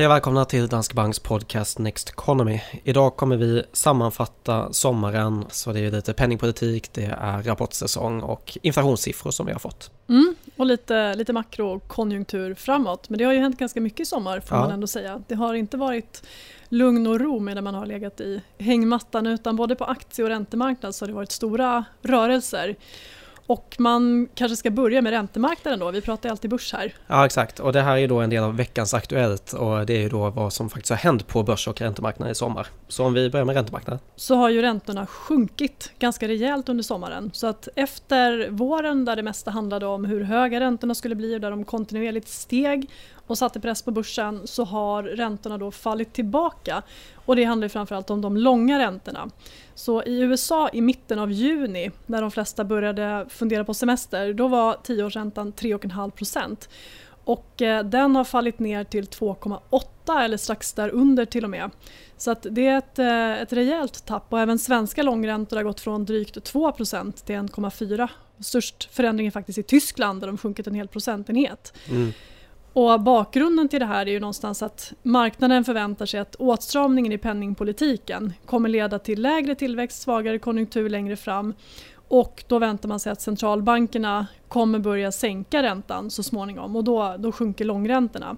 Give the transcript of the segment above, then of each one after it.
Hej och välkomna till Danske Banks podcast Next Economy. Idag kommer vi sammanfatta sommaren, så det är lite penningpolitik, det är rapportsäsong och inflationssiffror som vi har fått. Mm, och lite, lite makrokonjunktur framåt. Men det har ju hänt ganska mycket i sommar får ja. man ändå säga. Det har inte varit lugn och ro medan man har legat i hängmattan utan både på aktie och räntemarknad så har det varit stora rörelser. Och man kanske ska börja med räntemarknaden då, vi pratar ju alltid börs här. Ja exakt och det här är då en del av veckans Aktuellt och det är ju då vad som faktiskt har hänt på börs och räntemarknaden i sommar. Så om vi börjar med räntemarknaden. Så har ju räntorna sjunkit ganska rejält under sommaren. Så att efter våren där det mesta handlade om hur höga räntorna skulle bli och där de kontinuerligt steg och satte press på börsen så har räntorna då fallit tillbaka. Och det handlar framförallt om de långa räntorna. Så i USA i mitten av juni när de flesta började fundera på semester då var tioårsräntan 3,5 procent. Och eh, den har fallit ner till 2,8 eller strax därunder till och med. Så att det är ett, eh, ett rejält tapp och även svenska långräntor har gått från drygt 2% till 1,4. Störst förändring är faktiskt i Tyskland där de sjunkit en hel procentenhet. Mm. Och bakgrunden till det här är ju någonstans att marknaden förväntar sig att åtstramningen i penningpolitiken kommer leda till lägre tillväxt, svagare konjunktur längre fram och då väntar man sig att centralbankerna kommer börja sänka räntan så småningom och då, då sjunker långräntorna.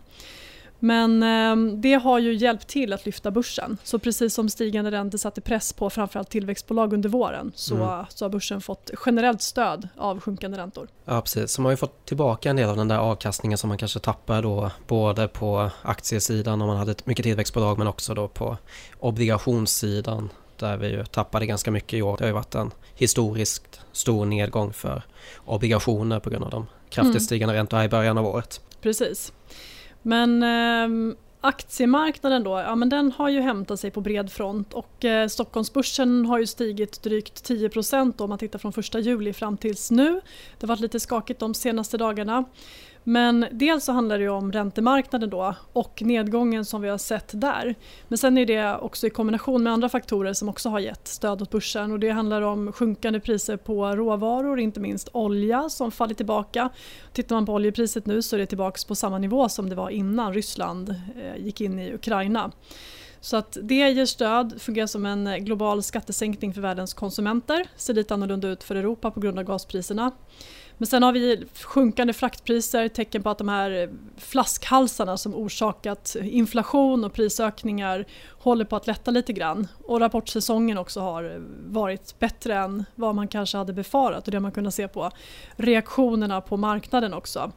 Men eh, det har ju hjälpt till att lyfta börsen. Så precis som stigande räntor satte press på framförallt tillväxtbolag under våren så, mm. så har börsen fått generellt stöd av sjunkande räntor. Ja precis, så man har ju fått tillbaka en del av den där avkastningen som man kanske tappade då både på aktiesidan om man hade mycket tillväxtbolag men också då på obligationssidan där vi ju tappade ganska mycket i år. Det har ju varit en historiskt stor nedgång för obligationer på grund av de kraftigt mm. stigande räntorna i början av året. Precis. Men eh, aktiemarknaden då, ja men den har ju hämtat sig på bred front och eh, Stockholmsbörsen har ju stigit drygt 10% om man tittar från 1 juli fram tills nu. Det har varit lite skakigt de senaste dagarna. Men dels så handlar det om räntemarknaden då och nedgången som vi har sett där. Men sen är det också i kombination med andra faktorer som också har gett stöd åt börsen och det handlar om sjunkande priser på råvaror, inte minst olja som faller tillbaka. Tittar man på oljepriset nu så är det tillbaka på samma nivå som det var innan Ryssland eh, gick in i Ukraina. Så att det ger stöd, fungerar som en global skattesänkning för världens konsumenter. Ser lite annorlunda ut för Europa på grund av gaspriserna. Men sen har vi sjunkande fraktpriser, tecken på att de här flaskhalsarna som orsakat inflation och prisökningar håller på att lätta lite grann. Och rapportsäsongen också har varit bättre än vad man kanske hade befarat och det har man kunnat se på reaktionerna på marknaden också.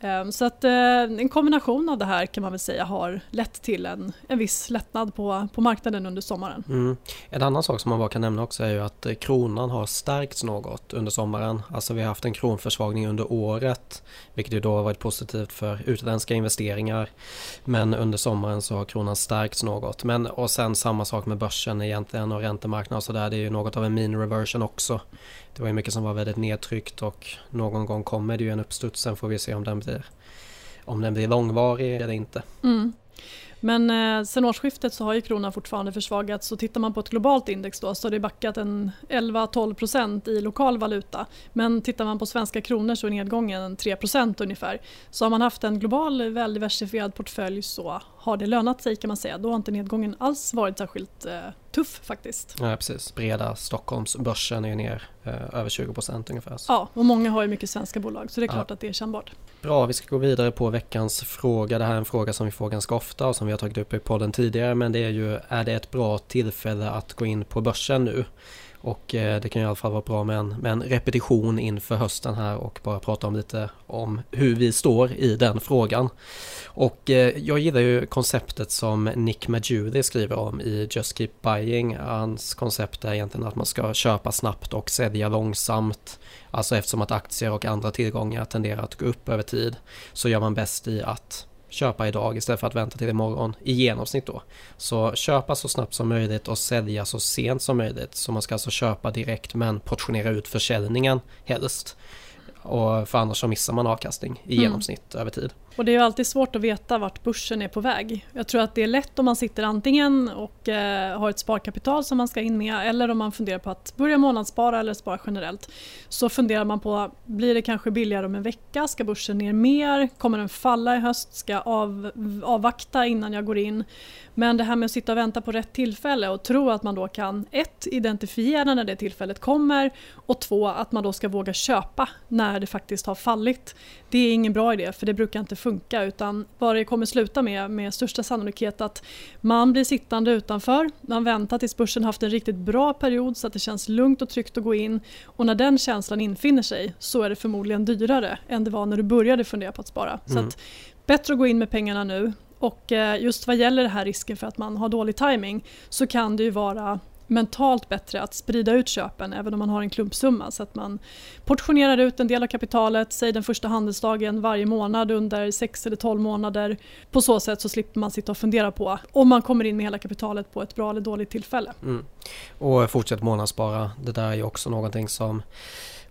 Ehm, så att eh, en kombination av det här kan man väl säga har lett till en, en viss lättnad på, på marknaden under sommaren. Mm. En annan sak som man bara kan nämna också är ju att eh, kronan har stärkts något under sommaren. Alltså vi har haft en kronförsvagning under året vilket ju då har varit positivt för utländska investeringar. Men under sommaren så har kronan stärkts något. Men och sen samma sak med börsen egentligen och räntemarknaden och sådär. Det är ju något av en mean reversion också. Det var ju mycket som var väldigt nedtryckt och någon gång kommer det ju en uppstuds. Sen får vi se om den blir, om den blir långvarig eller inte. Mm. Men eh, sen årsskiftet så har ju kronan fortfarande försvagats och tittar man på ett globalt index då så har det backat en 11-12% i lokal valuta. Men tittar man på svenska kronor så är nedgången 3% ungefär. Så har man haft en global väldiversifierad portfölj så har det lönat sig kan man säga. Då har inte nedgången alls varit särskilt eh, tuff faktiskt. Ja precis, breda Stockholmsbörsen är ju ner eh, över 20% ungefär. Ja, och många har ju mycket svenska bolag så det är klart ja. att det är kännbart. Bra, vi ska gå vidare på veckans fråga. Det här är en fråga som vi får ganska ofta och som vi har tagit upp i podden tidigare men det är ju, är det ett bra tillfälle att gå in på börsen nu? Och eh, det kan i alla fall vara bra med en, med en repetition inför hösten här och bara prata om lite om hur vi står i den frågan. Och eh, jag gillar ju konceptet som Nick Majudi skriver om i Just Keep Buying. Hans koncept är egentligen att man ska köpa snabbt och sälja långsamt. Alltså eftersom att aktier och andra tillgångar tenderar att gå upp över tid så gör man bäst i att köpa idag istället för att vänta till imorgon i genomsnitt då. Så köpa så snabbt som möjligt och sälja så sent som möjligt. Så man ska alltså köpa direkt men portionera ut försäljningen helst. Och för annars så missar man avkastning i mm. genomsnitt mm. över tid. Och det är alltid svårt att veta vart börsen är på väg. Jag tror att det är lätt om man sitter antingen och eh, har ett sparkapital som man ska in med eller om man funderar på att börja månadsspara eller spara generellt. Så funderar man på, blir det kanske billigare om en vecka? Ska börsen ner mer? Kommer den falla i höst? Ska jag av, avvakta innan jag går in? Men det här med att sitta och vänta på rätt tillfälle och tro att man då kan ett, identifiera när det tillfället kommer och två, att man då ska våga köpa när det faktiskt har fallit. Det är ingen bra idé för det brukar inte funka utan vad det kommer sluta med med största sannolikhet att man blir sittande utanför, man väntar tills börsen haft en riktigt bra period så att det känns lugnt och tryggt att gå in och när den känslan infinner sig så är det förmodligen dyrare än det var när du började fundera på att spara. Mm. Så att, bättre att gå in med pengarna nu och eh, just vad gäller det här risken för att man har dålig timing så kan det ju vara mentalt bättre att sprida ut köpen även om man har en klumpsumma så att man portionerar ut en del av kapitalet, säg den första handelsdagen varje månad under 6 eller 12 månader. På så sätt så slipper man sitta och fundera på om man kommer in med hela kapitalet på ett bra eller dåligt tillfälle. Mm. Och fortsätt månadsspara, det där är ju också någonting som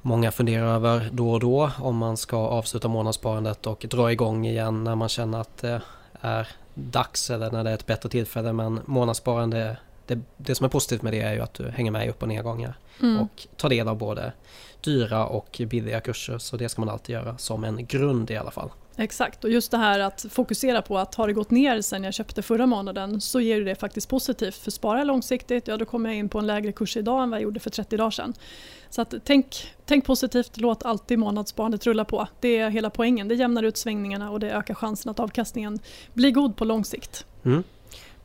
många funderar över då och då om man ska avsluta månadssparandet och dra igång igen när man känner att det är dags eller när det är ett bättre tillfälle men månadssparande det, det som är positivt med det är ju att du hänger med i upp och nedgångar mm. och tar del av både dyra och billiga kurser så det ska man alltid göra som en grund i alla fall. Exakt och just det här att fokusera på att har det gått ner sen jag köpte förra månaden så ger det faktiskt positivt för sparar jag långsiktigt ja då kommer jag in på en lägre kurs idag än vad jag gjorde för 30 dagar sedan. Så att tänk, tänk positivt, låt alltid månadssparandet rulla på. Det är hela poängen, det jämnar ut svängningarna och det ökar chansen att avkastningen blir god på lång sikt. Mm.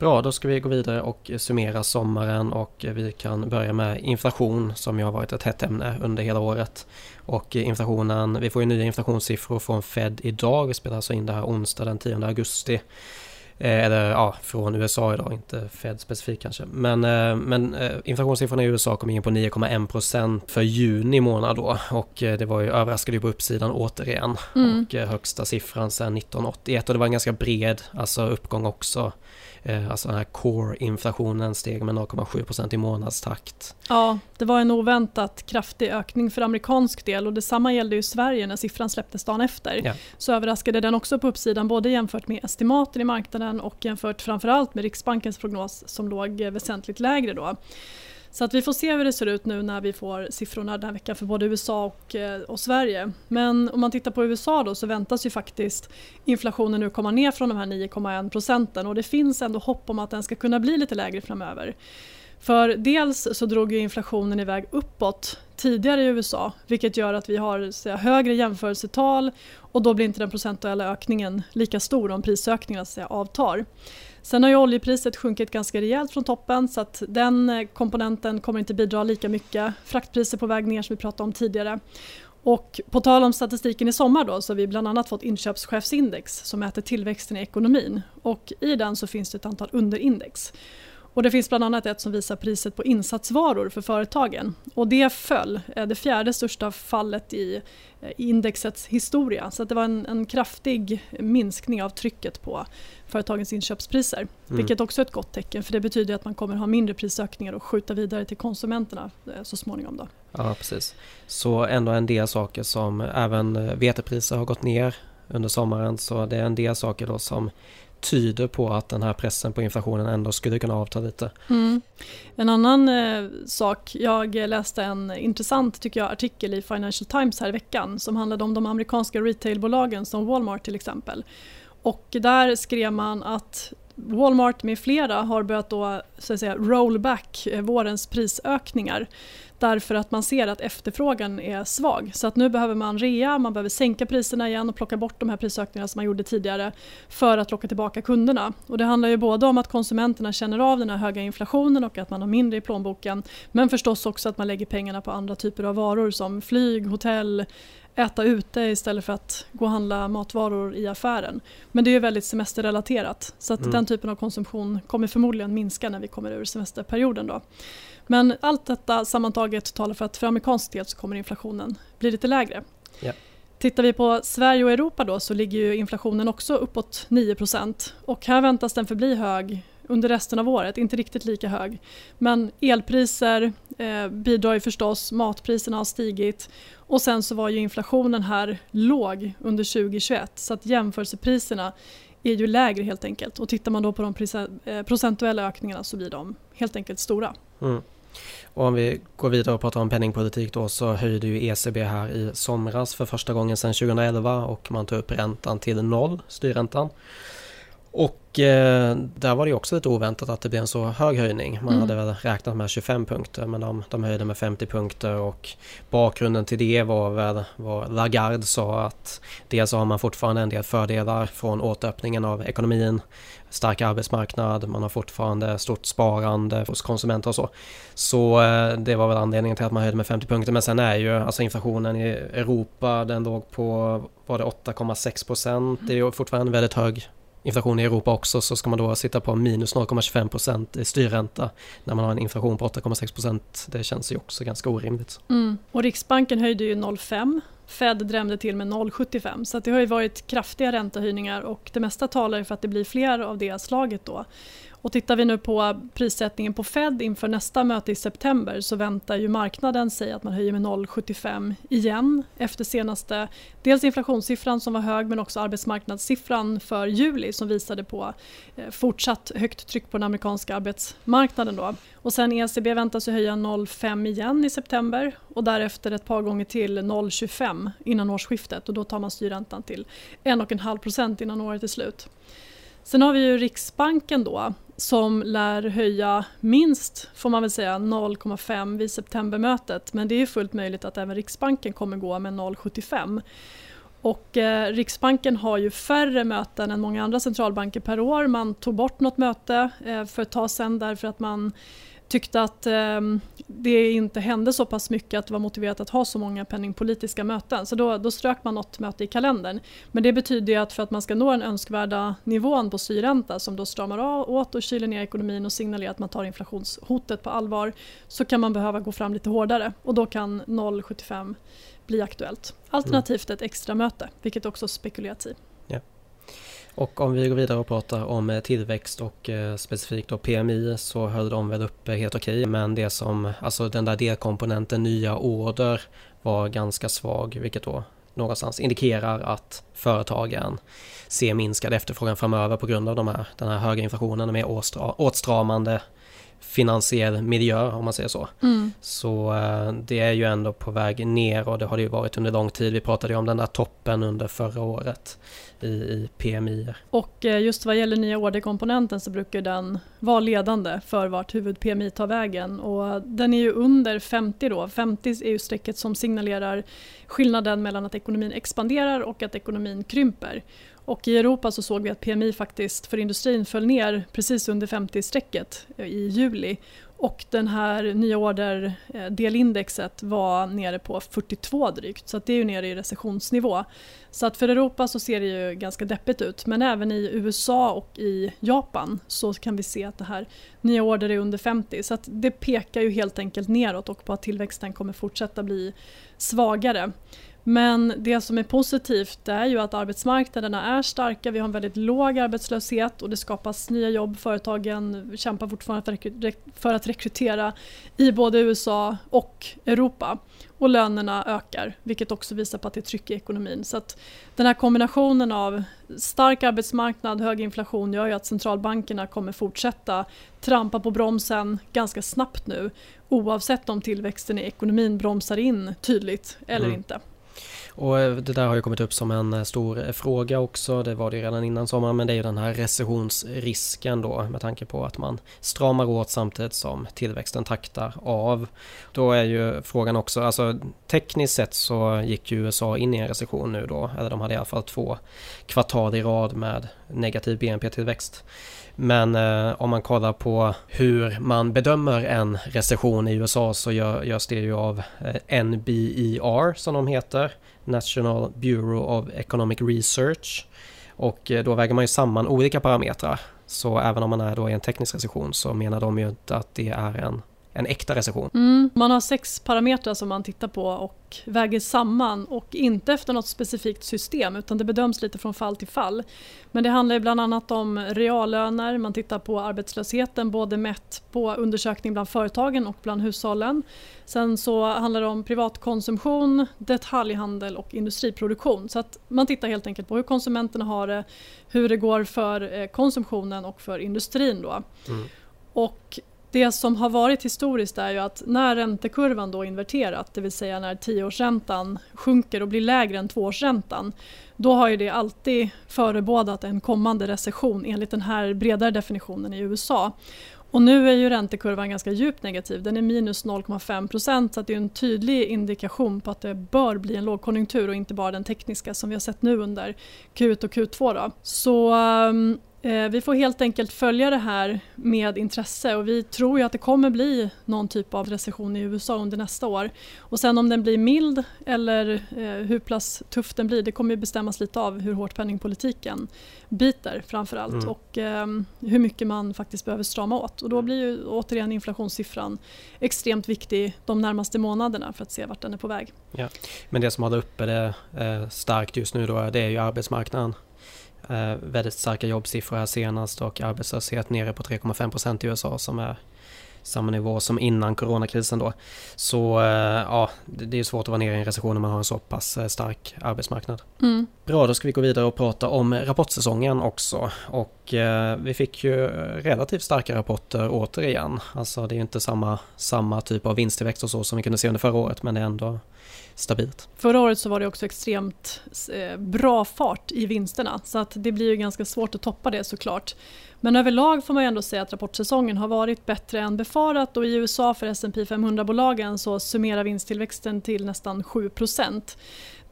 Bra, då ska vi gå vidare och summera sommaren och vi kan börja med inflation som ju har varit ett hett ämne under hela året. Och inflationen, vi får ju nya inflationssiffror från Fed idag. Vi spelar alltså in det här onsdag den 10 augusti. Eh, eller ja, från USA idag, inte Fed specifikt kanske. Men, eh, men eh, inflationssiffrorna i USA kom in på 9,1% för juni månad då. Och det var ju överraskade på uppsidan återigen. Mm. Och högsta siffran sedan 1981 och det var en ganska bred alltså uppgång också. Alltså den här core-inflationen steg med 0,7% i månadstakt. Ja, det var en oväntat kraftig ökning för amerikansk del och detsamma gällde ju Sverige när siffran släpptes dagen efter. Ja. Så överraskade den också på uppsidan både jämfört med estimaten i marknaden och jämfört framförallt med Riksbankens prognos som låg väsentligt lägre då. Så att vi får se hur det ser ut nu när vi får siffrorna den här veckan för både USA och, eh, och Sverige. Men om man tittar på USA då så väntas ju faktiskt inflationen nu komma ner från de här 9,1 procenten och det finns ändå hopp om att den ska kunna bli lite lägre framöver. För dels så drog ju inflationen iväg uppåt tidigare i USA vilket gör att vi har säga, högre jämförelsetal och då blir inte den procentuella ökningen lika stor om prisökningarna säga, avtar. Sen har ju oljepriset sjunkit ganska rejält från toppen så att den eh, komponenten kommer inte bidra lika mycket. Fraktpriser på väg ner som vi pratade om tidigare. Och på tal om statistiken i sommar då, så har vi bland annat fått inköpschefsindex som mäter tillväxten i ekonomin. Och I den så finns det ett antal underindex. Och det finns bland annat ett som visar priset på insatsvaror för företagen. Och det föll, eh, det fjärde största fallet i eh, indexets historia. Så det var en, en kraftig minskning av trycket på företagens inköpspriser. Mm. Vilket också är ett gott tecken för det betyder att man kommer ha mindre prisökningar och skjuta vidare till konsumenterna eh, så småningom. Då. Ja precis. Så ändå en del saker som även vetepriser har gått ner under sommaren så det är en del saker då som tyder på att den här pressen på inflationen ändå skulle kunna avta lite. Mm. En annan eh, sak, jag läste en intressant tycker jag, artikel i Financial Times här i veckan som handlade om de amerikanska retailbolagen som Walmart till exempel. Och där skrev man att Walmart med flera har börjat då, så att säga, roll back eh, vårens prisökningar därför att man ser att efterfrågan är svag. Så att nu behöver man rea, man behöver sänka priserna igen och plocka bort de här prisökningarna som man gjorde tidigare för att locka tillbaka kunderna. Och det handlar ju både om att konsumenterna känner av den här höga inflationen och att man har mindre i plånboken men förstås också att man lägger pengarna på andra typer av varor som flyg, hotell, äta ute istället för att gå och handla matvaror i affären. Men det är väldigt semesterrelaterat så att mm. den typen av konsumtion kommer förmodligen minska när vi kommer ur semesterperioden. Då. Men allt detta sammantaget talar för att för amerikansk del så kommer inflationen bli lite lägre. Yeah. Tittar vi på Sverige och Europa då så ligger ju inflationen också uppåt 9 och här väntas den förbli hög under resten av året, inte riktigt lika hög. Men elpriser eh, bidrar ju förstås, matpriserna har stigit och sen så var ju inflationen här låg under 2021 så att jämförelsepriserna är ju lägre helt enkelt och tittar man då på de eh, procentuella ökningarna så blir de helt enkelt stora. Mm. Och om vi går vidare och pratar om penningpolitik då så höjde ju ECB här i somras för första gången sedan 2011 och man tog upp räntan till noll, styrräntan. Och eh, där var det också lite oväntat att det blev en så hög höjning. Man mm. hade väl räknat med 25 punkter men de, de höjde med 50 punkter och bakgrunden till det var väl vad Lagarde sa att dels har man fortfarande en del fördelar från återöppningen av ekonomin, stark arbetsmarknad, man har fortfarande stort sparande hos konsumenter och så. Så eh, det var väl anledningen till att man höjde med 50 punkter men sen är ju alltså inflationen i Europa den låg på var det 8,6 procent. Det är fortfarande väldigt hög inflation i Europa också så ska man då sitta på minus 0,25 i styrränta när man har en inflation på 8,6% Det känns ju också ganska orimligt. Mm. Och Riksbanken höjde ju 0,5 Fed drämde till med 0,75 så det har ju varit kraftiga räntehöjningar och det mesta talar för att det blir fler av det slaget då. Och tittar vi nu på prissättningen på Fed inför nästa möte i september så väntar ju marknaden sig att man höjer med 0,75 igen efter senaste dels inflationssiffran som var hög men också arbetsmarknadssiffran för juli som visade på eh, fortsatt högt tryck på den amerikanska arbetsmarknaden. Då. Och sen ECB väntas höja 0,5 igen i september och därefter ett par gånger till 0,25 innan årsskiftet och då tar man styrräntan till 1,5% innan året är slut. Sen har vi ju Riksbanken då som lär höja minst, får man väl säga, 0,5 vid septembermötet. Men det är fullt möjligt att även Riksbanken kommer gå med 0,75. Och eh, Riksbanken har ju färre möten än många andra centralbanker per år. Man tog bort något möte eh, för ett tag sedan därför att man tyckte att eh, det inte hände så pass mycket att det var motiverat att ha så många penningpolitiska möten. Så då, då strök man något möte i kalendern. Men det betyder att för att man ska nå den önskvärda nivån på styrränta som då stramar av åt och kyler ner ekonomin och signalerar att man tar inflationshotet på allvar så kan man behöva gå fram lite hårdare och då kan 0,75 bli aktuellt. Alternativt ett extra möte, vilket också spekulerats i. Och om vi går vidare och pratar om eh, tillväxt och eh, specifikt då PMI så höll de väl uppe eh, helt okej. Okay, men det som, alltså den där delkomponenten nya order var ganska svag vilket då någonstans indikerar att företagen ser minskad efterfrågan framöver på grund av de här, den här höga inflationen och mer åtstramande finansiell miljö om man säger så. Mm. Så eh, det är ju ändå på väg ner och det har det ju varit under lång tid. Vi pratade ju om den där toppen under förra året i, i PMI. Och eh, just vad gäller nya orderkomponenten så brukar den vara ledande för vart huvud-PMI tar vägen och den är ju under 50 då. 50 är ju strecket som signalerar skillnaden mellan att ekonomin expanderar och att ekonomin krymper. Och I Europa så såg vi att PMI faktiskt för industrin föll ner precis under 50-strecket eh, i juli. Och den här nya orderdelindexet eh, var nere på 42 drygt så det är ju nere i recessionsnivå. Så att för Europa så ser det ju ganska deppigt ut men även i USA och i Japan så kan vi se att det här nya order är under 50 så att det pekar ju helt enkelt neråt och på att tillväxten kommer fortsätta bli svagare. Men det som är positivt är ju att arbetsmarknaderna är starka, vi har en väldigt låg arbetslöshet och det skapas nya jobb. Företagen kämpar fortfarande för att rekrytera i både USA och Europa. Och lönerna ökar, vilket också visar på att det är tryck i ekonomin. Så att den här kombinationen av stark arbetsmarknad, hög inflation gör ju att centralbankerna kommer fortsätta trampa på bromsen ganska snabbt nu oavsett om tillväxten i ekonomin bromsar in tydligt eller mm. inte. Och eh, det där har ju kommit upp som en eh, stor eh, fråga också. Det var det ju redan innan sommaren men det är ju den här recessionsrisken då med tanke på att man stramar åt samtidigt som tillväxten taktar av. Då är ju frågan också, alltså tekniskt sett så gick ju USA in i en recession nu då, eller de hade i alla fall två kvartal i rad med negativ BNP-tillväxt. Men eh, om man kollar på hur man bedömer en recession i USA så gör, görs det ju av eh, NBER som de heter. National Bureau of Economic Research. Och eh, då väger man ju samman olika parametrar. Så även om man är då i en teknisk recession så menar de ju inte att det är en en äkta recession? Mm. Man har sex parametrar som man tittar på och väger samman och inte efter något specifikt system utan det bedöms lite från fall till fall. Men det handlar bland annat om reallöner, man tittar på arbetslösheten både mätt på undersökning bland företagen och bland hushållen. Sen så handlar det om privatkonsumtion, detaljhandel och industriproduktion. Så att man tittar helt enkelt på hur konsumenterna har det, hur det går för eh, konsumtionen och för industrin. Då. Mm. Och det som har varit historiskt är ju att när räntekurvan då inverterat, det vill säga när tioårsräntan sjunker och blir lägre än tvåårsräntan, då har ju det alltid förebådat en kommande recession enligt den här bredare definitionen i USA. Och nu är ju räntekurvan ganska djupt negativ. Den är minus 0,5 procent så det är en tydlig indikation på att det bör bli en lågkonjunktur och inte bara den tekniska som vi har sett nu under Q1 och Q2. Då. Så ehm, vi får helt enkelt följa det här med intresse och vi tror ju att det kommer bli någon typ av recession i USA under nästa år. Och sen om den blir mild eller eh, hur pass tuff den blir det kommer bestämmas lite av hur hårt penningpolitiken biter framförallt mm. och eh, hur mycket man faktiskt behöver strama åt. Och då blir ju återigen inflationssiffran extremt viktig de närmaste månaderna för att se vart den är på väg. Ja. Men det som håller uppe det eh, starkt just nu då det är ju arbetsmarknaden. Eh, väldigt starka jobbsiffror här senast och arbetslöshet nere på 3,5 procent i USA som är samma nivå som innan coronakrisen då. Så eh, ja, det är svårt att vara nere i en recession när man har en så pass eh, stark arbetsmarknad. Mm. Bra, då ska vi gå vidare och prata om rapportsäsongen också. Och eh, vi fick ju relativt starka rapporter återigen. Alltså det är inte samma, samma typ av vinsttillväxt och så som vi kunde se under förra året men det är ändå stabilt. Förra året så var det också extremt eh, bra fart i vinsterna så att det blir ju ganska svårt att toppa det såklart. Men överlag får man ju ändå säga att rapportsäsongen har varit bättre än befarat och i USA för S&P 500-bolagen så summerar vinsttillväxten till nästan 7%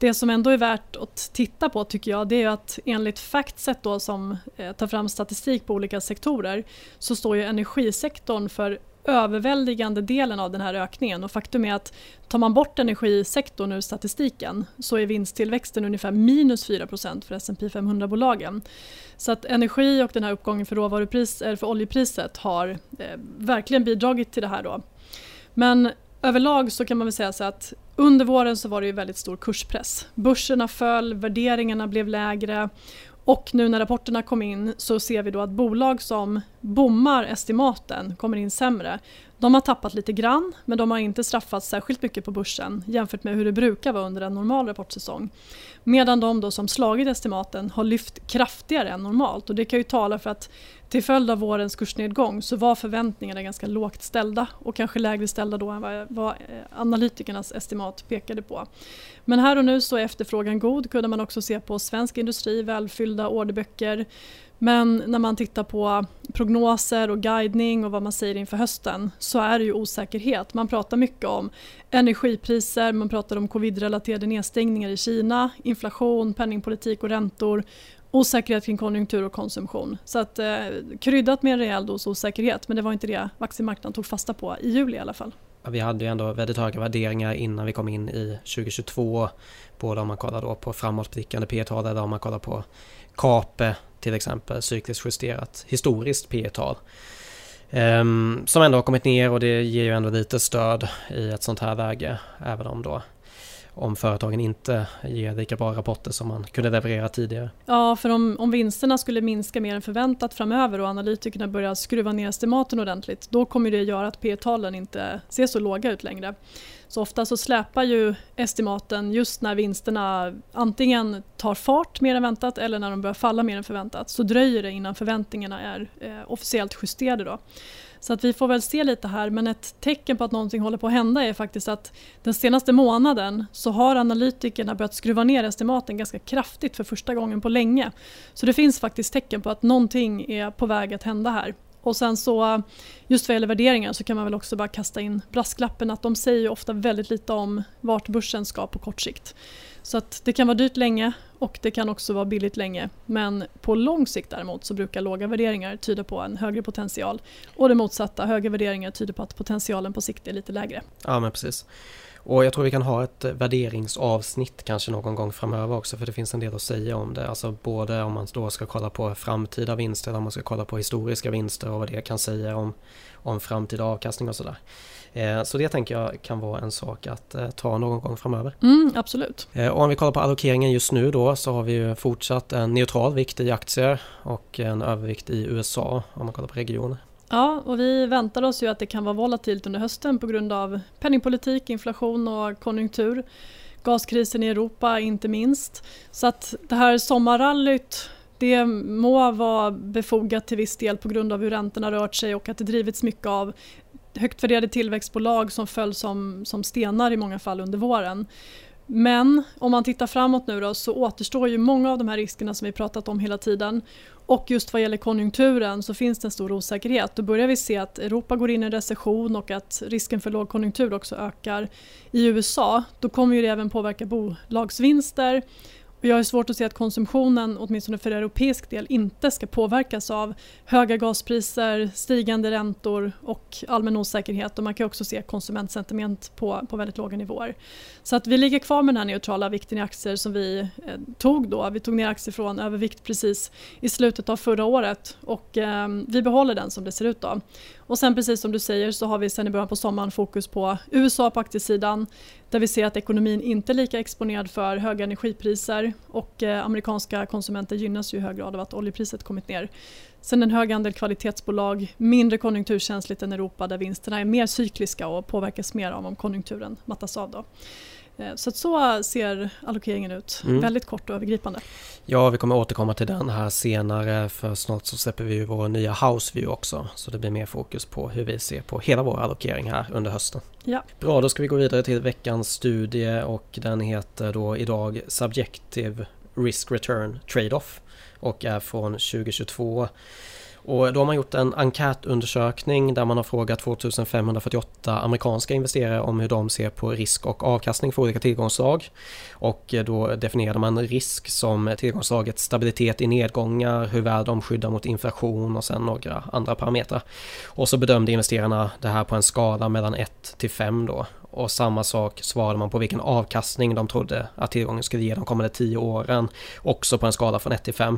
det som ändå är värt att titta på tycker jag det är att enligt Factset då som eh, tar fram statistik på olika sektorer så står ju energisektorn för överväldigande delen av den här ökningen och faktum är att tar man bort energisektorn ur statistiken så är vinsttillväxten ungefär minus 4% för S&P 500-bolagen. Så att energi och den här uppgången för, råvarupris, eh, för oljepriset har eh, verkligen bidragit till det här. Då. Men överlag så kan man väl säga så att under våren så var det ju väldigt stor kurspress. Börserna föll, värderingarna blev lägre och nu när rapporterna kom in så ser vi då att bolag som bommar estimaten kommer in sämre. De har tappat lite grann men de har inte straffats särskilt mycket på börsen jämfört med hur det brukar vara under en normal rapportsäsong. Medan de då som slagit estimaten har lyft kraftigare än normalt och det kan ju tala för att till följd av vårens kursnedgång så var förväntningarna ganska lågt ställda och kanske lägre ställda då än vad, eh, analytikernas estimat pekade på. Men här och nu så är efterfrågan god kunde man också se på svensk industri, välfyllda orderböcker. Men när man tittar på prognoser och guidning och vad man säger inför hösten så är det ju osäkerhet. Man pratar mycket om energipriser, man pratar om covid-relaterade nedstängningar i Kina, inflation, penningpolitik och räntor osäkerhet kring konjunktur och konsumtion. Så att, eh, kryddat med en rejäl dos osäkerhet men det var inte det aktiemarknaden tog fasta på i juli i alla fall. Vi hade ju ändå väldigt höga värderingar innan vi kom in i 2022. Både om man kollar då på framåtblickande P tal eller om man kollar på KAPE till exempel, cykliskt justerat historiskt P tal. Um, ehm, som ändå har kommit ner och det ger ju ändå lite stöd i ett sånt här läge. Även om då om företagen inte ger lika bra rapporter som man kunde leverera tidigare. Ja, för om, om vinsterna skulle minska mer än förväntat framöver och analytikerna börjar skruva ner estimaten ordentligt då kommer det göra att P talen inte ser så låga ut längre. Så ofta så släpar ju estimaten just när vinsterna antingen tar fart mer än väntat eller när de börjar falla mer än förväntat så dröjer det innan förväntningarna är eh, officiellt justerade. Då. Så att vi får väl se lite här men ett tecken på att någonting håller på att hända är faktiskt att den senaste månaden så har analytikerna börjat skruva ner estimaten ganska kraftigt för första gången på länge. Så det finns faktiskt tecken på att någonting är på väg att hända här. Och sen så just vad gäller värderingar så kan man väl också bara kasta in brasklappen att de säger ju ofta väldigt lite om vart börsen ska på kort sikt. Så att det kan vara dyrt länge och det kan också vara billigt länge. Men på lång sikt däremot så brukar låga värderingar tyda på en högre potential. Och det motsatta, höga värderingar tyder på att potentialen på sikt är lite lägre. Ja men precis. Och jag tror vi kan ha ett värderingsavsnitt kanske någon gång framöver också för det finns en del att säga om det. Alltså både om man då ska kolla på framtida vinster eller om man ska kolla på historiska vinster och vad det kan säga om, om framtida avkastning och sådär. Eh, så det tänker jag kan vara en sak att eh, ta någon gång framöver. Mm, absolut. Eh, och om vi kollar på allokeringen just nu då så har vi ju fortsatt en neutral vikt i aktier och en övervikt i USA om man kollar på regioner. Ja, och vi väntar oss ju att det kan vara volatilt under hösten på grund av penningpolitik, inflation och konjunktur. Gaskrisen i Europa inte minst. Så att det här sommarrallyt det må vara befogat till viss del på grund av hur räntorna rört sig och att det drivits mycket av högt värderade tillväxtbolag som föll som, som stenar i många fall under våren. Men om man tittar framåt nu då så återstår ju många av de här riskerna som vi pratat om hela tiden. Och just vad gäller konjunkturen så finns det en stor osäkerhet. Då börjar vi se att Europa går in i en recession och att risken för lågkonjunktur också ökar i USA. Då kommer ju det även påverka bolagsvinster jag har svårt att se att konsumtionen, åtminstone för europeisk del, inte ska påverkas av höga gaspriser, stigande räntor och allmän osäkerhet. Och man kan också se konsumentsentiment på, på väldigt låga nivåer. Så att vi ligger kvar med den här neutrala vikten i aktier som vi eh, tog då. Vi tog ner aktier från övervikt precis i slutet av förra året och eh, vi behåller den som det ser ut. Då. Och sen precis som du säger så har vi sen i början på sommaren fokus på USA på aktiesidan där vi ser att ekonomin inte är lika exponerad för höga energipriser och eh, amerikanska konsumenter gynnas ju i hög grad av att oljepriset kommit ner. Sen en hög andel kvalitetsbolag, mindre konjunkturkänsligt än Europa där vinsterna är mer cykliska och påverkas mer av om konjunkturen mattas av. Då. Eh, så så ser allokeringen ut, mm. väldigt kort och övergripande. Ja, vi kommer återkomma till den här senare för snart så släpper vi vår nya House View också. Så det blir mer fokus på hur vi ser på hela vår allokering här under hösten. Ja. Bra, då ska vi gå vidare till veckans studie och den heter då idag Subjective Risk Return Trade-Off och är från 2022. Och då har man gjort en enkätundersökning där man har frågat 2548 amerikanska investerare om hur de ser på risk och avkastning för olika tillgångsslag. Och eh, då definierade man risk som tillgångsslagets stabilitet i nedgångar, hur väl de skyddar mot inflation och sen några andra parametrar. Och så bedömde investerarna det här på en skala mellan 1 till 5 då. Och samma sak svarade man på vilken avkastning de trodde att tillgången skulle ge de kommande 10 åren. Också på en skala från 1 till 5.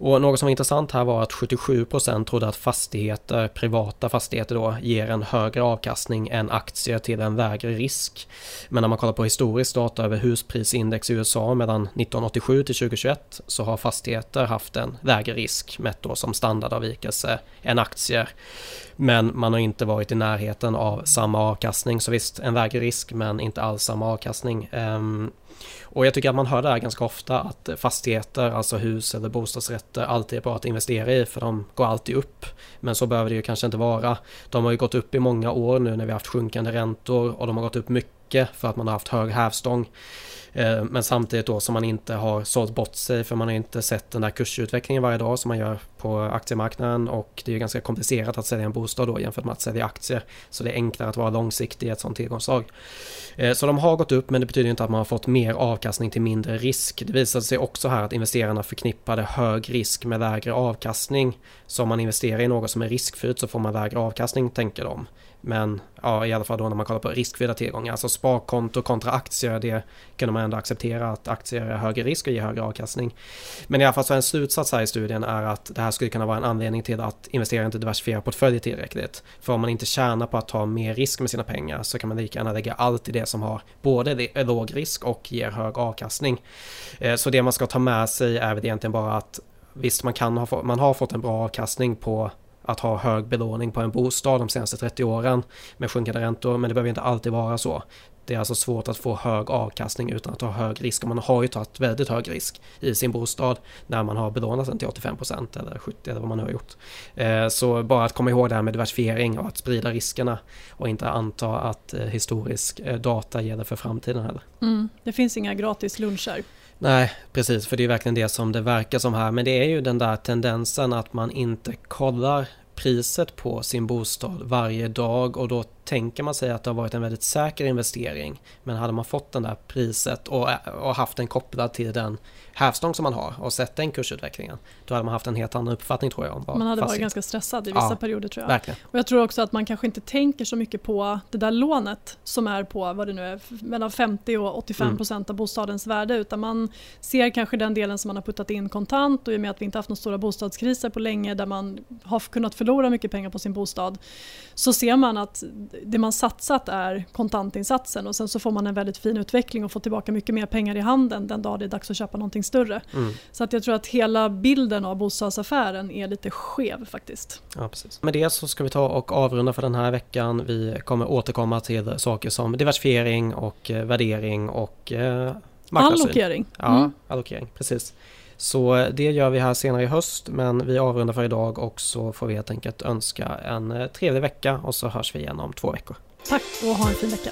Och något som var intressant här var att 77% trodde att fastigheter, privata fastigheter då, ger en högre avkastning än aktier till en lägre risk. Men när man kollar på historisk data över husprisindex i USA mellan 1987 till 2021 så har fastigheter haft en lägre risk mätt då som standardavvikelse än aktier. Men man har inte varit i närheten av samma avkastning. Så visst, en lägre risk men inte alls samma avkastning. Um, och jag tycker att man hör det här ganska ofta att fastigheter, alltså hus eller bostadsrätter, alltid är bra att investera i för de går alltid upp. Men så behöver det ju kanske inte vara. De har ju gått upp i många år nu när vi har haft sjunkande räntor och de har gått upp mycket för att man har haft hög hävstång. Eh, men samtidigt då som man inte har sålt bort sig för man har inte sett den där kursutvecklingen varje dag som man gör på aktiemarknaden och det är ganska komplicerat att sälja en bostad då jämfört med att sälja aktier. Så det är enklare att vara långsiktig i ett sånt tillgångsslag. Eh, så de har gått upp men det betyder inte att man har fått mer avkastning till mindre risk. Det visade sig också här att investerarna förknippade hög risk med lägre avkastning. Så om man investerar i något som är riskfyllt så får man lägre avkastning tänker de. Men ja, i alla fall då när man kollar på riskfyllda tillgångar, alltså sparkonto kontra aktier, det kunde man ändå acceptera att aktier är högre risk och ger högre avkastning. Men i alla fall så en slutsats här i studien är att det här skulle kunna vara en anledning till att investerare inte diversifierar portföljer tillräckligt. För om man inte tjänar på att ta mer risk med sina pengar så kan man lika gärna lägga allt i det som har både låg risk och ger hög avkastning. Eh, så det man ska ta med sig är väl egentligen bara att visst man, kan ha, man har fått en bra avkastning på att ha hög belåning på en bostad de senaste 30 åren med sjunkande räntor, men det behöver inte alltid vara så. Det är alltså svårt att få hög avkastning utan att ha hög risk. Och man har ju tagit väldigt hög risk i sin bostad när man har belånat den till 85% eller 70% eller vad man nu har gjort. Eh, så bara att komma ihåg det här med diversifiering och att sprida riskerna och inte anta att eh, historisk eh, data gäller för framtiden heller. Mm, det finns inga gratis luncher. Nej, precis, för det är verkligen det som det verkar som här. Men det är ju den där tendensen att man inte kollar priset på sin bostad varje dag och då tänker man sig att det har varit en väldigt säker investering. Men hade man fått det där priset och, och haft den kopplad till den hävstång som man har och sett den kursutvecklingen. Då hade man haft en helt annan uppfattning tror jag. Om man hade varit ganska stressad i vissa ja, perioder tror jag. Verkligen. Och jag tror också att man kanske inte tänker så mycket på det där lånet som är på vad det nu är, mellan 50 och 85 mm. procent av bostadens värde utan man ser kanske den delen som man har puttat in kontant och i och med att vi inte haft några stora bostadskriser på länge där man har kunnat förlora mycket pengar på sin bostad så ser man att det man satsat är kontantinsatsen och sen så får man en väldigt fin utveckling och får tillbaka mycket mer pengar i handen den dag det är dags att köpa någonting större. Mm. Så att jag tror att hela bilden av bostadsaffären är lite skev faktiskt. Ja, precis. Med det så ska vi ta och avrunda för den här veckan. Vi kommer återkomma till saker som diversifiering och eh, värdering och eh, Allokering. Ja, mm. allokering, precis. Så eh, det gör vi här senare i höst men vi avrundar för idag och så får vi helt enkelt önska en eh, trevlig vecka och så hörs vi igen om två veckor. Tack och ha en fin vecka.